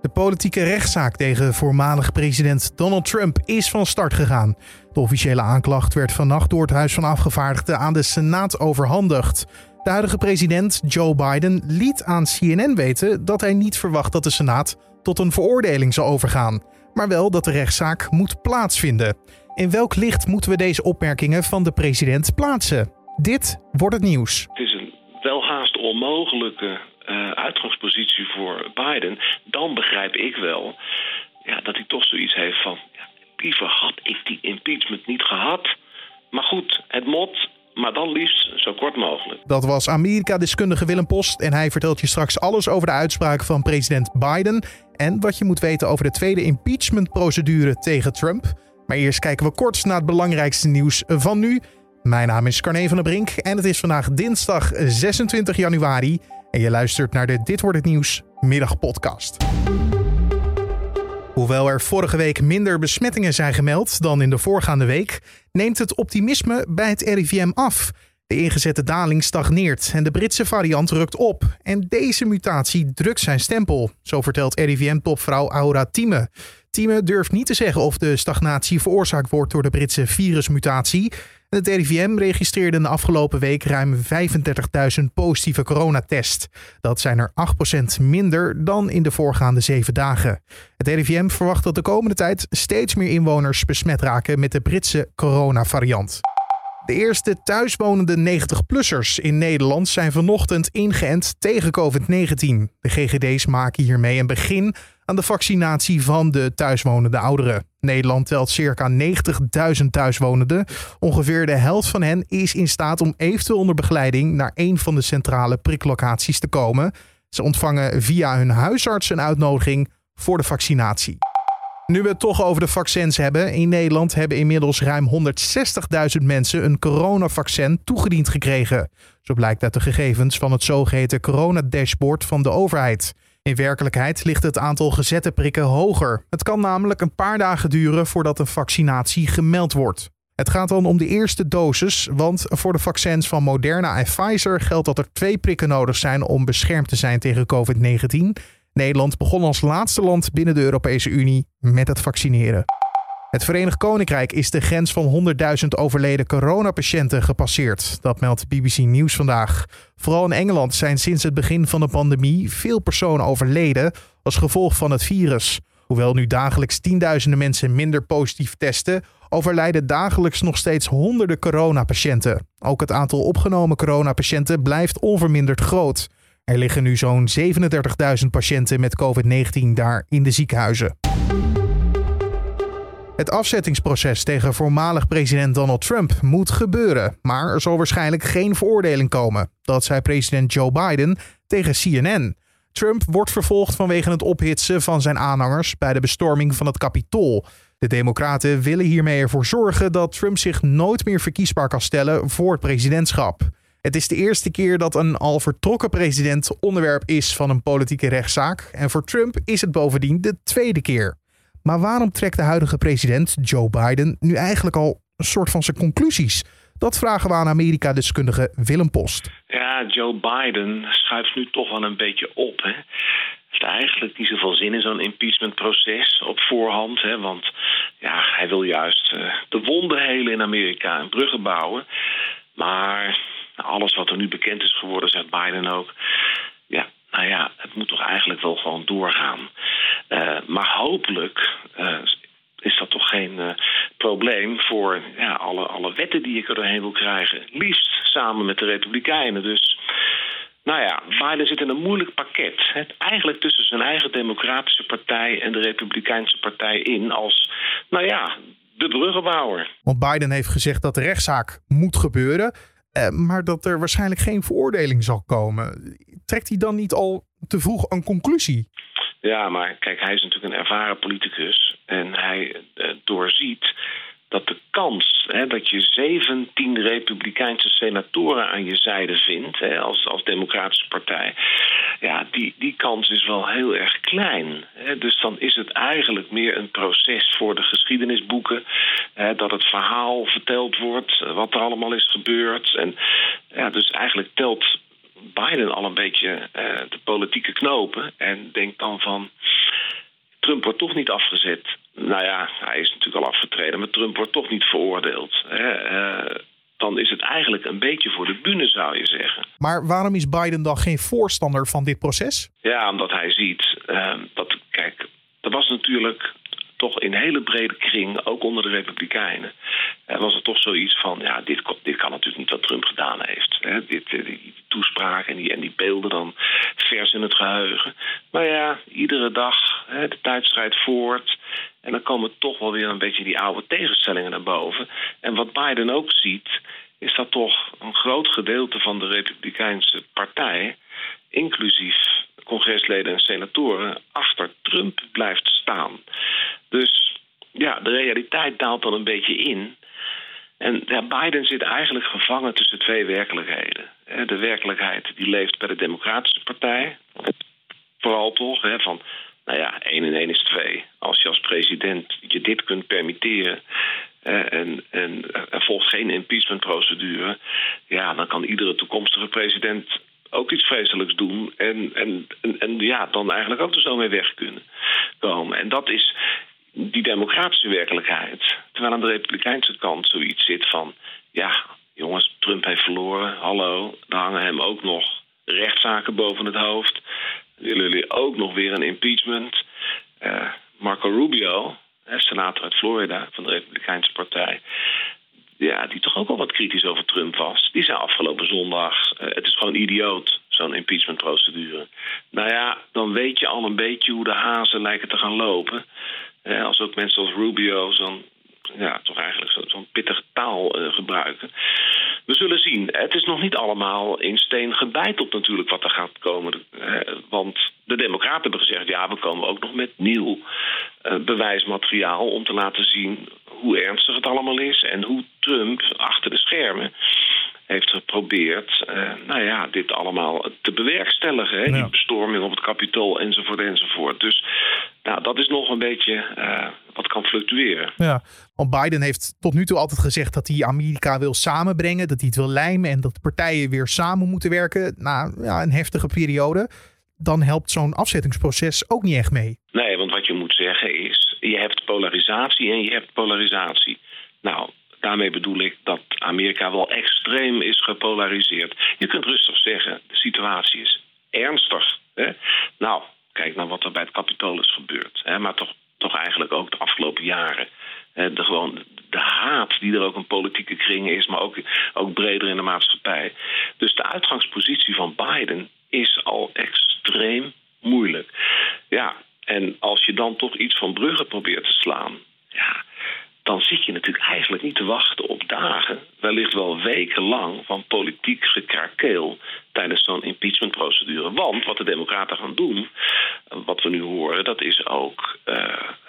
De politieke rechtszaak tegen voormalig president Donald Trump is van start gegaan. De officiële aanklacht werd vannacht door het Huis van Afgevaardigden aan de Senaat overhandigd. De huidige president Joe Biden liet aan CNN weten dat hij niet verwacht dat de Senaat tot een veroordeling zal overgaan, maar wel dat de rechtszaak moet plaatsvinden. In welk licht moeten we deze opmerkingen van de president plaatsen? Dit wordt het nieuws. Het is een welhaast onmogelijke uh, uitgangspositie voor Biden. Dan begrijp ik wel ja, dat hij toch zoiets heeft van... Ja, liever had ik die impeachment niet gehad. Maar goed, het mot maar dan liefst zo kort mogelijk. Dat was Amerika-deskundige Willem Post en hij vertelt je straks alles over de uitspraak van president Biden en wat je moet weten over de tweede impeachment-procedure tegen Trump. Maar eerst kijken we kort naar het belangrijkste nieuws van nu. Mijn naam is Carne van der Brink en het is vandaag dinsdag 26 januari en je luistert naar de Dit wordt het nieuws middagpodcast. Hoewel er vorige week minder besmettingen zijn gemeld dan in de voorgaande week, neemt het optimisme bij het RIVM af. De ingezette daling stagneert en de Britse variant rukt op. En deze mutatie drukt zijn stempel, zo vertelt RIVM-topvrouw Aura Thieme. Thieme durft niet te zeggen of de stagnatie veroorzaakt wordt door de Britse virusmutatie. Het RIVM registreerde in de afgelopen week ruim 35.000 positieve coronatests. Dat zijn er 8% minder dan in de voorgaande zeven dagen. Het RIVM verwacht dat de komende tijd steeds meer inwoners besmet raken met de Britse coronavariant. De eerste thuiswonende 90-plussers in Nederland zijn vanochtend ingeënt tegen COVID-19. De GGD's maken hiermee een begin aan de vaccinatie van de thuiswonende ouderen. Nederland telt circa 90.000 thuiswonenden. Ongeveer de helft van hen is in staat om eventueel onder begeleiding naar een van de centrale priklocaties te komen. Ze ontvangen via hun huisarts een uitnodiging voor de vaccinatie. Nu we het toch over de vaccins hebben. In Nederland hebben inmiddels ruim 160.000 mensen een coronavaccin toegediend gekregen. Zo blijkt uit de gegevens van het zogeheten coronadashboard van de overheid. In werkelijkheid ligt het aantal gezette prikken hoger. Het kan namelijk een paar dagen duren voordat een vaccinatie gemeld wordt. Het gaat dan om de eerste dosis, want voor de vaccins van Moderna en Pfizer geldt dat er twee prikken nodig zijn om beschermd te zijn tegen COVID-19. Nederland begon als laatste land binnen de Europese Unie met het vaccineren. Het Verenigd Koninkrijk is de grens van 100.000 overleden coronapatiënten gepasseerd. Dat meldt BBC Nieuws vandaag. Vooral in Engeland zijn sinds het begin van de pandemie veel personen overleden als gevolg van het virus. Hoewel nu dagelijks tienduizenden mensen minder positief testen, overlijden dagelijks nog steeds honderden coronapatiënten. Ook het aantal opgenomen coronapatiënten blijft onverminderd groot. Er liggen nu zo'n 37.000 patiënten met COVID-19 daar in de ziekenhuizen. Het afzettingsproces tegen voormalig president Donald Trump moet gebeuren, maar er zal waarschijnlijk geen veroordeling komen. Dat zei president Joe Biden tegen CNN. Trump wordt vervolgd vanwege het ophitsen van zijn aanhangers bij de bestorming van het Capitool. De Democraten willen hiermee ervoor zorgen dat Trump zich nooit meer verkiesbaar kan stellen voor het presidentschap. Het is de eerste keer dat een al vertrokken president onderwerp is van een politieke rechtszaak. En voor Trump is het bovendien de tweede keer. Maar waarom trekt de huidige president, Joe Biden, nu eigenlijk al een soort van zijn conclusies? Dat vragen we aan Amerika-deskundige Willem Post. Ja, Joe Biden schuift nu toch wel een beetje op. Hè? heeft eigenlijk niet zoveel zin in zo'n impeachmentproces op voorhand. Hè, want ja, hij wil juist uh, de wonden helen in Amerika en bruggen bouwen. Maar alles wat er nu bekend is geworden, zegt Biden ook. Ja, nou ja, het moet toch eigenlijk wel gewoon doorgaan. Uh, maar hopelijk uh, is dat toch geen uh, probleem voor ja, alle, alle wetten die ik er doorheen wil krijgen. Liefst samen met de Republikeinen. Dus nou ja, Biden zit in een moeilijk pakket. Eigenlijk tussen zijn eigen Democratische Partij en de Republikeinse Partij in als, nou ja, de bruggenbouwer. Want Biden heeft gezegd dat de rechtszaak moet gebeuren. Uh, maar dat er waarschijnlijk geen veroordeling zal komen. Trekt hij dan niet al te vroeg een conclusie? Ja, maar kijk, hij is natuurlijk een ervaren politicus. En hij uh, doorziet dat de kans hè, dat je 17 Republikeinse senatoren aan je zijde vindt hè, als, als Democratische Partij, ja, die, die kans is wel heel erg klein. Hè. Dus dan is het eigenlijk meer een proces voor de geschiedenisboeken, dat het verhaal verteld wordt, wat er allemaal is gebeurd. En ja, dus eigenlijk telt Biden al een beetje uh, de politieke knopen en denkt dan van Trump wordt toch niet afgezet. Nou ja, hij is natuurlijk al afgetreden, maar Trump wordt toch niet veroordeeld. Hè? Uh, dan is het eigenlijk een beetje voor de bühne, zou je zeggen. Maar waarom is Biden dan geen voorstander van dit proces? Ja, omdat hij ziet uh, dat, kijk, er was natuurlijk toch in hele brede kring, ook onder de Republikeinen, uh, was er toch zoiets van: ja, dit, dit kan natuurlijk niet wat Trump gedaan heeft. Hè? Dit, die, toespraak en die, en die beelden dan vers in het geheugen. Maar ja, iedere dag hè, de tijdstrijd voort. En dan komen toch wel weer een beetje die oude tegenstellingen naar boven. En wat Biden ook ziet, is dat toch een groot gedeelte van de Republikeinse partij, inclusief congresleden en senatoren, achter Trump blijft staan. Dus ja, de realiteit daalt dan een beetje in. En ja, Biden zit eigenlijk gevangen tussen twee werkelijkheden. De werkelijkheid die leeft bij de Democratische Partij. Vooral toch, hè, van nou ja, 1 en 1 is 2. Als je als president je dit kunt permitteren. en, en er volgt geen impeachmentprocedure. Ja, dan kan iedere toekomstige president ook iets vreselijks doen. En, en, en, ja, dan eigenlijk ook er zo mee weg kunnen komen. En dat is die democratische werkelijkheid. Terwijl aan de republikeinse kant zoiets zit van... ja, jongens, Trump heeft verloren, hallo, er hangen hem ook nog rechtszaken boven het hoofd. Willen jullie ook nog weer een impeachment? Uh, Marco Rubio, senator uit Florida van de Republikeinse Partij... Ja, die toch ook al wat kritisch over Trump was. Die zei afgelopen zondag: uh, het is gewoon idioot, zo'n impeachmentprocedure. Nou ja, dan weet je al een beetje hoe de hazen lijken te gaan lopen. Uh, als ook mensen als Rubio zo'n ja, toch eigenlijk zo'n pittige taal uh, gebruiken. We zullen zien. Het is nog niet allemaal in steen gebeiteld natuurlijk wat er gaat komen. Uh, want de democraten hebben gezegd... ja, we komen ook nog met nieuw uh, bewijsmateriaal... om te laten zien hoe ernstig het allemaal is... en hoe Trump achter de schermen heeft geprobeerd uh, nou ja, dit allemaal te bewerkstelligen. Hè? Ja. Die bestorming op het kapitool enzovoort enzovoort. Dus dat is nog een beetje uh, wat kan fluctueren. Ja, want Biden heeft tot nu toe altijd gezegd dat hij Amerika wil samenbrengen. Dat hij het wil lijmen en dat partijen weer samen moeten werken. Na ja, een heftige periode. Dan helpt zo'n afzettingsproces ook niet echt mee. Nee, want wat je moet zeggen is, je hebt polarisatie en je hebt polarisatie. Nou, Daarmee bedoel ik dat Amerika wel extreem is gepolariseerd. Je kunt rustig zeggen, de situatie is ernstig. Hè? Nou, kijk naar wat er bij het kapitool is gebeurd. Hè? Maar toch, toch eigenlijk ook de afgelopen jaren. Hè? De, gewoon, de haat die er ook in politieke kringen is, maar ook, ook breder in de maatschappij. Dus de uitgangspositie van Biden is al extreem moeilijk. Ja, en als je dan toch iets van bruggen probeert te slaan, ja, dan zit je natuurlijk eigenlijk niet te wachten op dagen, wellicht wel weken lang van politiek gekrakeel tijdens zo'n impeachmentprocedure. Want wat de Democraten gaan doen, wat we nu horen, dat is ook indrukwekkende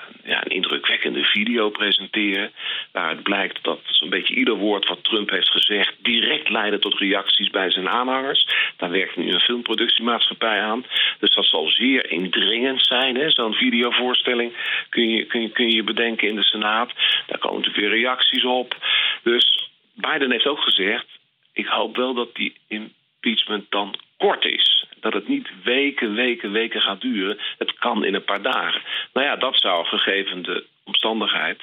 video presenteren. Waaruit blijkt dat zo'n beetje ieder woord wat Trump heeft gezegd direct leidde tot reacties bij zijn aanhangers. Daar werkt nu een filmproductiemaatschappij aan. Dus dat zal zeer indringend zijn. Zo'n videovoorstelling kun je, kun, je, kun je bedenken in de Senaat. Daar komen natuurlijk weer reacties op. Dus Biden heeft ook gezegd: ik hoop wel dat die impeachment dan kort is. Dat het niet weken, weken, weken gaat duren. Het kan in een paar dagen. Nou ja, dat zou gegeven de omstandigheid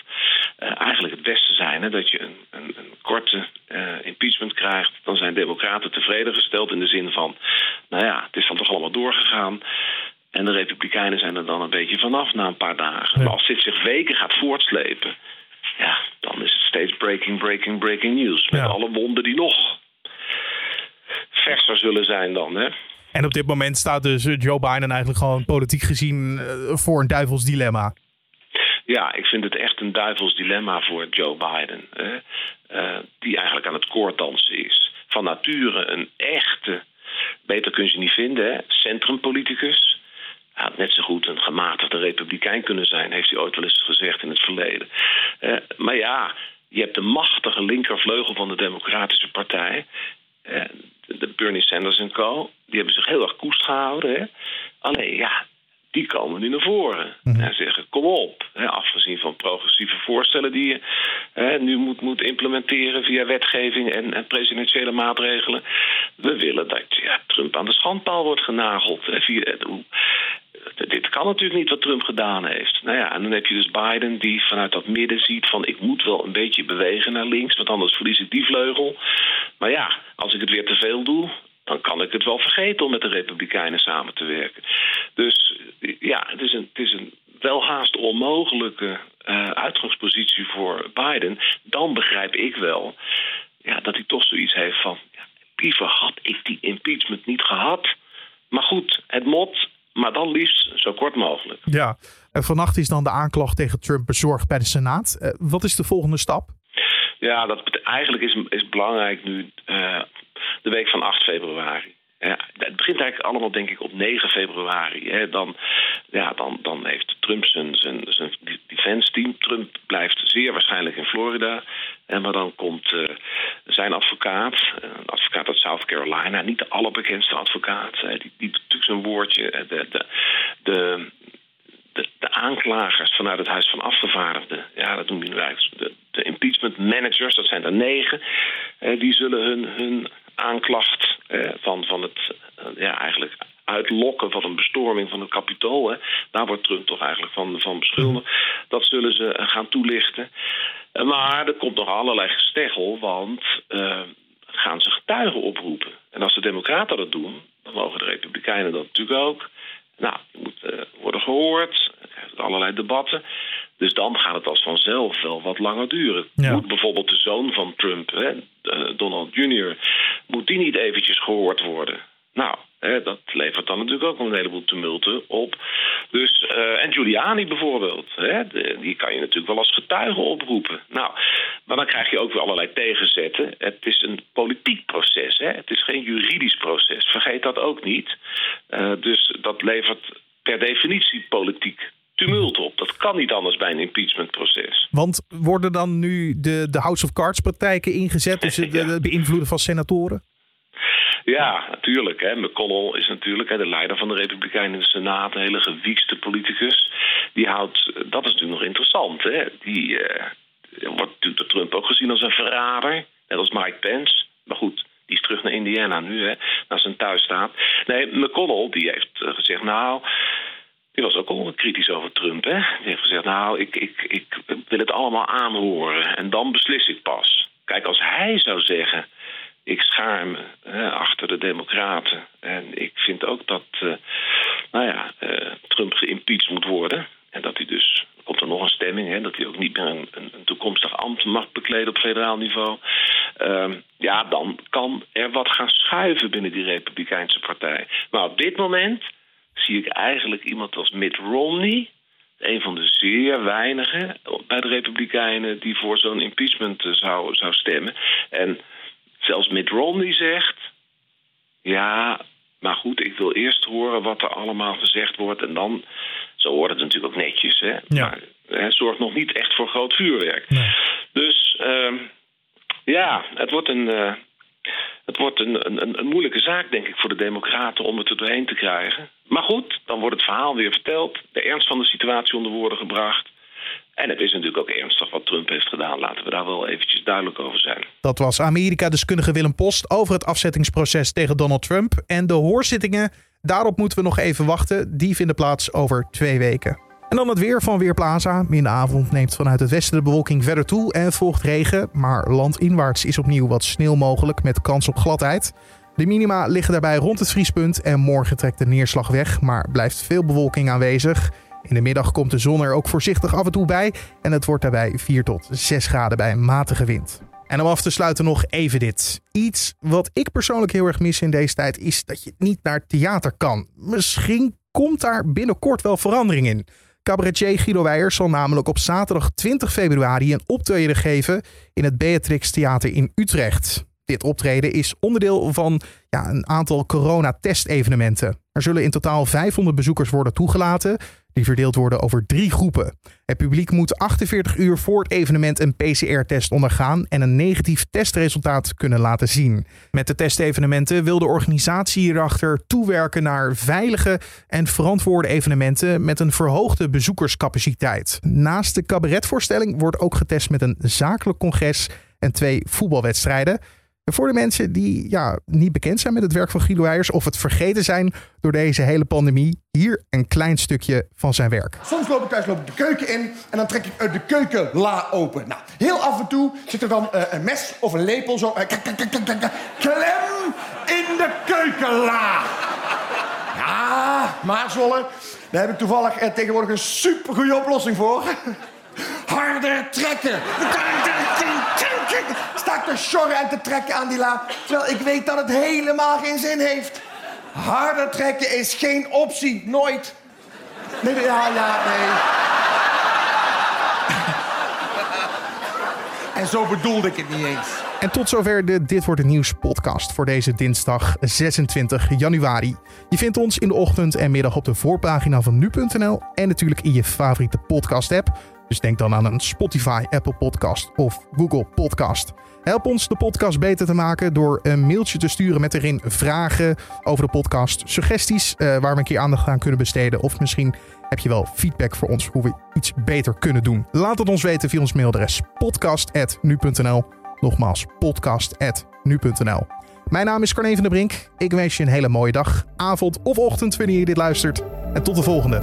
uh, eigenlijk het beste zijn. Hè? Dat je een, een, een korte uh, impeachment krijgt. Dan zijn democraten tevreden gesteld in de zin van... nou ja, het is dan toch allemaal doorgegaan. En de republikeinen zijn er dan een beetje vanaf na een paar dagen. Ja. Maar als dit zich weken gaat voortslepen... ja, dan is het steeds breaking, breaking, breaking news. Met ja. alle wonden die nog verser zullen zijn dan. Hè? En op dit moment staat dus Joe Biden eigenlijk gewoon politiek gezien voor een duivels dilemma. Ja, ik vind het echt een duivels dilemma voor Joe Biden. Hè? Uh, die eigenlijk aan het koorddansen is. Van nature een echte, beter kun je niet vinden, hè? centrumpoliticus. Hij had net zo goed een gematigde republikein kunnen zijn, heeft hij ooit wel eens gezegd in het verleden. Uh, maar ja, je hebt de machtige linkervleugel van de Democratische Partij. De Bernie Sanders en co. Die hebben zich heel erg koest gehouden. Hè? Alleen ja, die komen nu naar voren. Mm-hmm. En zeggen: kom op. Hè? Afgezien van progressieve voorstellen die je hè, nu moet, moet implementeren via wetgeving en, en presidentiële maatregelen. We willen dat ja, Trump aan de schandpaal wordt genageld. Via, dit kan natuurlijk niet wat Trump gedaan heeft. Nou ja, en dan heb je dus Biden die vanuit dat midden ziet van ik moet wel een beetje bewegen naar links, want anders verlies ik die vleugel. Maar ja, als ik het weer te veel doe, dan kan ik het wel vergeten om met de Republikeinen samen te werken. Dus ja, het is een, het is een welhaast onmogelijke uh, uitgangspositie voor Biden. Dan begrijp ik wel ja, dat hij toch zoiets heeft van... Ja, liever had ik die impeachment niet gehad. Maar goed, het mot, maar dan liefst zo kort mogelijk. Ja, en vannacht is dan de aanklacht tegen Trump bezorgd bij de Senaat. Uh, wat is de volgende stap? Ja, dat eigenlijk is, is belangrijk nu uh, de week van 8 februari. Het begint eigenlijk allemaal, denk ik, op 9 februari. Hè. Dan, ja, dan, dan heeft Trump zijn, zijn, zijn defense team. Trump blijft zeer waarschijnlijk in Florida. En maar dan komt uh, zijn advocaat, een advocaat uit South Carolina, niet de allerbekendste advocaat. die, die doet natuurlijk zijn woordje. De, de, de, de, aanklagers vanuit het Huis van Afgevaardigden, ja, dat noemen we eigenlijk de, de impeachment managers, dat zijn er negen, die zullen hun, hun aanklacht eh, van, van het eh, ja, eigenlijk uitlokken van een bestorming van het kapitool. Hè. Daar wordt Trump toch eigenlijk van, van beschuldigd. Dat zullen ze eh, gaan toelichten. Maar er komt nog allerlei gesteggel, want gaan ze getuigen oproepen. En als de Democraten dat doen, dan mogen de Republikeinen dat natuurlijk ook. Nou, die moet worden gehoord, er allerlei debatten. Dus dan gaat het als vanzelf wel wat langer duren. Moet bijvoorbeeld de zoon van Trump, hè, Donald Jr., moet die niet eventjes gehoord worden? Nou, hè, dat levert dan natuurlijk ook een heleboel tumulten op. Dus, uh, en Giuliani bijvoorbeeld, hè, die kan je natuurlijk wel als getuige oproepen. Nou, maar dan krijg je ook weer allerlei tegenzetten. Het is een politiek proces, hè. het is geen juridisch proces. Vergeet dat ook niet. Uh, dus dat levert per definitie politiek tumult op. Dat kan niet anders bij een impeachmentproces. Want worden dan nu de, de House of Cards praktijken ingezet, dus het ja. beïnvloeden van senatoren? Ja, natuurlijk. Hè. McConnell is natuurlijk hè, de leider van de Republikeinen in de Senaat, een hele gewiekste politicus. Die houdt, dat is natuurlijk nog interessant, hè. Die uh, wordt natuurlijk door Trump ook gezien als een verrader, net als Mike Pence. Maar goed, die is terug naar Indiana nu, hè, naar zijn thuisstaat. Nee, McConnell die heeft uh, gezegd, nou, die was ook al kritisch over Trump. Hè? Die heeft gezegd, nou, ik, ik, ik wil het allemaal aanhoren en dan beslis ik pas. Kijk, als hij zou zeggen, ik schaar me hè, achter de democraten... en ik vind ook dat uh, nou ja, uh, Trump geïmpeached moet worden... en dat hij dus, komt er nog een stemming... Hè, dat hij ook niet meer een, een, toekomstig ambt mag bekleden op federaal niveau... Uh, ja, dan kan er wat gaan schuiven binnen die Republikeinse partij. Maar op dit moment zie ik eigenlijk iemand als Mitt Romney. Een van de zeer weinigen bij de Republikeinen die voor zo'n impeachment eh, zou, zou stemmen. En zelfs Mitt Romney zegt: Ja, maar goed, ik wil eerst horen wat er allemaal gezegd wordt. En dan, zo hoort het natuurlijk ook netjes, hè? Maar zorgt nog niet echt voor groot vuurwerk. Nee. Dus uh, ja, het wordt een. Uh, het wordt een, een, een, moeilijke zaak, denk ik, voor de Democraten om het er doorheen te krijgen. Maar goed, dan wordt het verhaal weer verteld, de ernst van de situatie onder woorden gebracht. En het is natuurlijk ook ernstig wat Trump heeft gedaan. Laten we daar wel eventjes duidelijk over zijn. Dat was Amerika-deskundige Willem Post over het afzettingsproces tegen Donald Trump. En de hoorzittingen, daarop moeten we nog even wachten. Die vinden plaats over twee weken. En dan het weer van Weerplaza. In de avond neemt vanuit het westen de bewolking verder toe en volgt regen. Maar landinwaarts is opnieuw wat sneeuw mogelijk met kans op gladheid. De minima liggen daarbij rond het vriespunt en morgen trekt de neerslag weg, maar blijft veel bewolking aanwezig. In de middag komt de zon er ook voorzichtig af en toe bij en het wordt daarbij 4 tot 6 graden bij een matige wind. En om af te sluiten nog even dit. Iets wat ik persoonlijk heel erg mis in deze tijd is dat je niet naar theater kan. Misschien komt daar binnenkort wel verandering in. Cabaretier Guido Weijers zal namelijk op zaterdag 20 februari een optreden geven in het Beatrix Theater in Utrecht. Dit optreden is onderdeel van ja, een aantal coronatestevenementen. Er zullen in totaal 500 bezoekers worden toegelaten, die verdeeld worden over drie groepen. Het publiek moet 48 uur voor het evenement een PCR-test ondergaan en een negatief testresultaat kunnen laten zien. Met de testevenementen wil de organisatie hierachter toewerken naar veilige en verantwoorde evenementen met een verhoogde bezoekerscapaciteit. Naast de cabaretvoorstelling wordt ook getest met een zakelijk congres en twee voetbalwedstrijden. Voor de mensen die ja, niet bekend zijn met het werk van Guido Weijers of het vergeten zijn door deze hele pandemie, hier een klein stukje van zijn werk. Soms loop ik thuis loop ik de keuken in en dan trek ik uit de keukenla open. Nou, heel af en toe zit er dan uh, een mes of een lepel zo uh, klem in de keukenla. Ja, maar Zolle, daar heb ik toevallig tegenwoordig een supergoeie oplossing voor. Harder trekken. Sta ik te sjorren en te trekken aan die la, terwijl ik weet dat het helemaal geen zin heeft. Harder trekken is geen optie, nooit. Nee, nee, ja, ja, nee. en zo bedoelde ik het niet eens. En tot zover de Dit wordt het nieuws podcast voor deze dinsdag 26 januari. Je vindt ons in de ochtend en middag op de voorpagina van nu.nl en natuurlijk in je favoriete podcast app. Dus denk dan aan een Spotify, Apple Podcast of Google Podcast. Help ons de podcast beter te maken door een mailtje te sturen met erin vragen over de podcast, suggesties uh, waar we een keer aandacht aan kunnen besteden of misschien heb je wel feedback voor ons hoe we iets beter kunnen doen. Laat het ons weten via ons mailadres podcast@nu.nl. Nogmaals podcast@nu.nl. Mijn naam is Carne van der Brink. Ik wens je een hele mooie dag, avond of ochtend wanneer je dit luistert. En tot de volgende.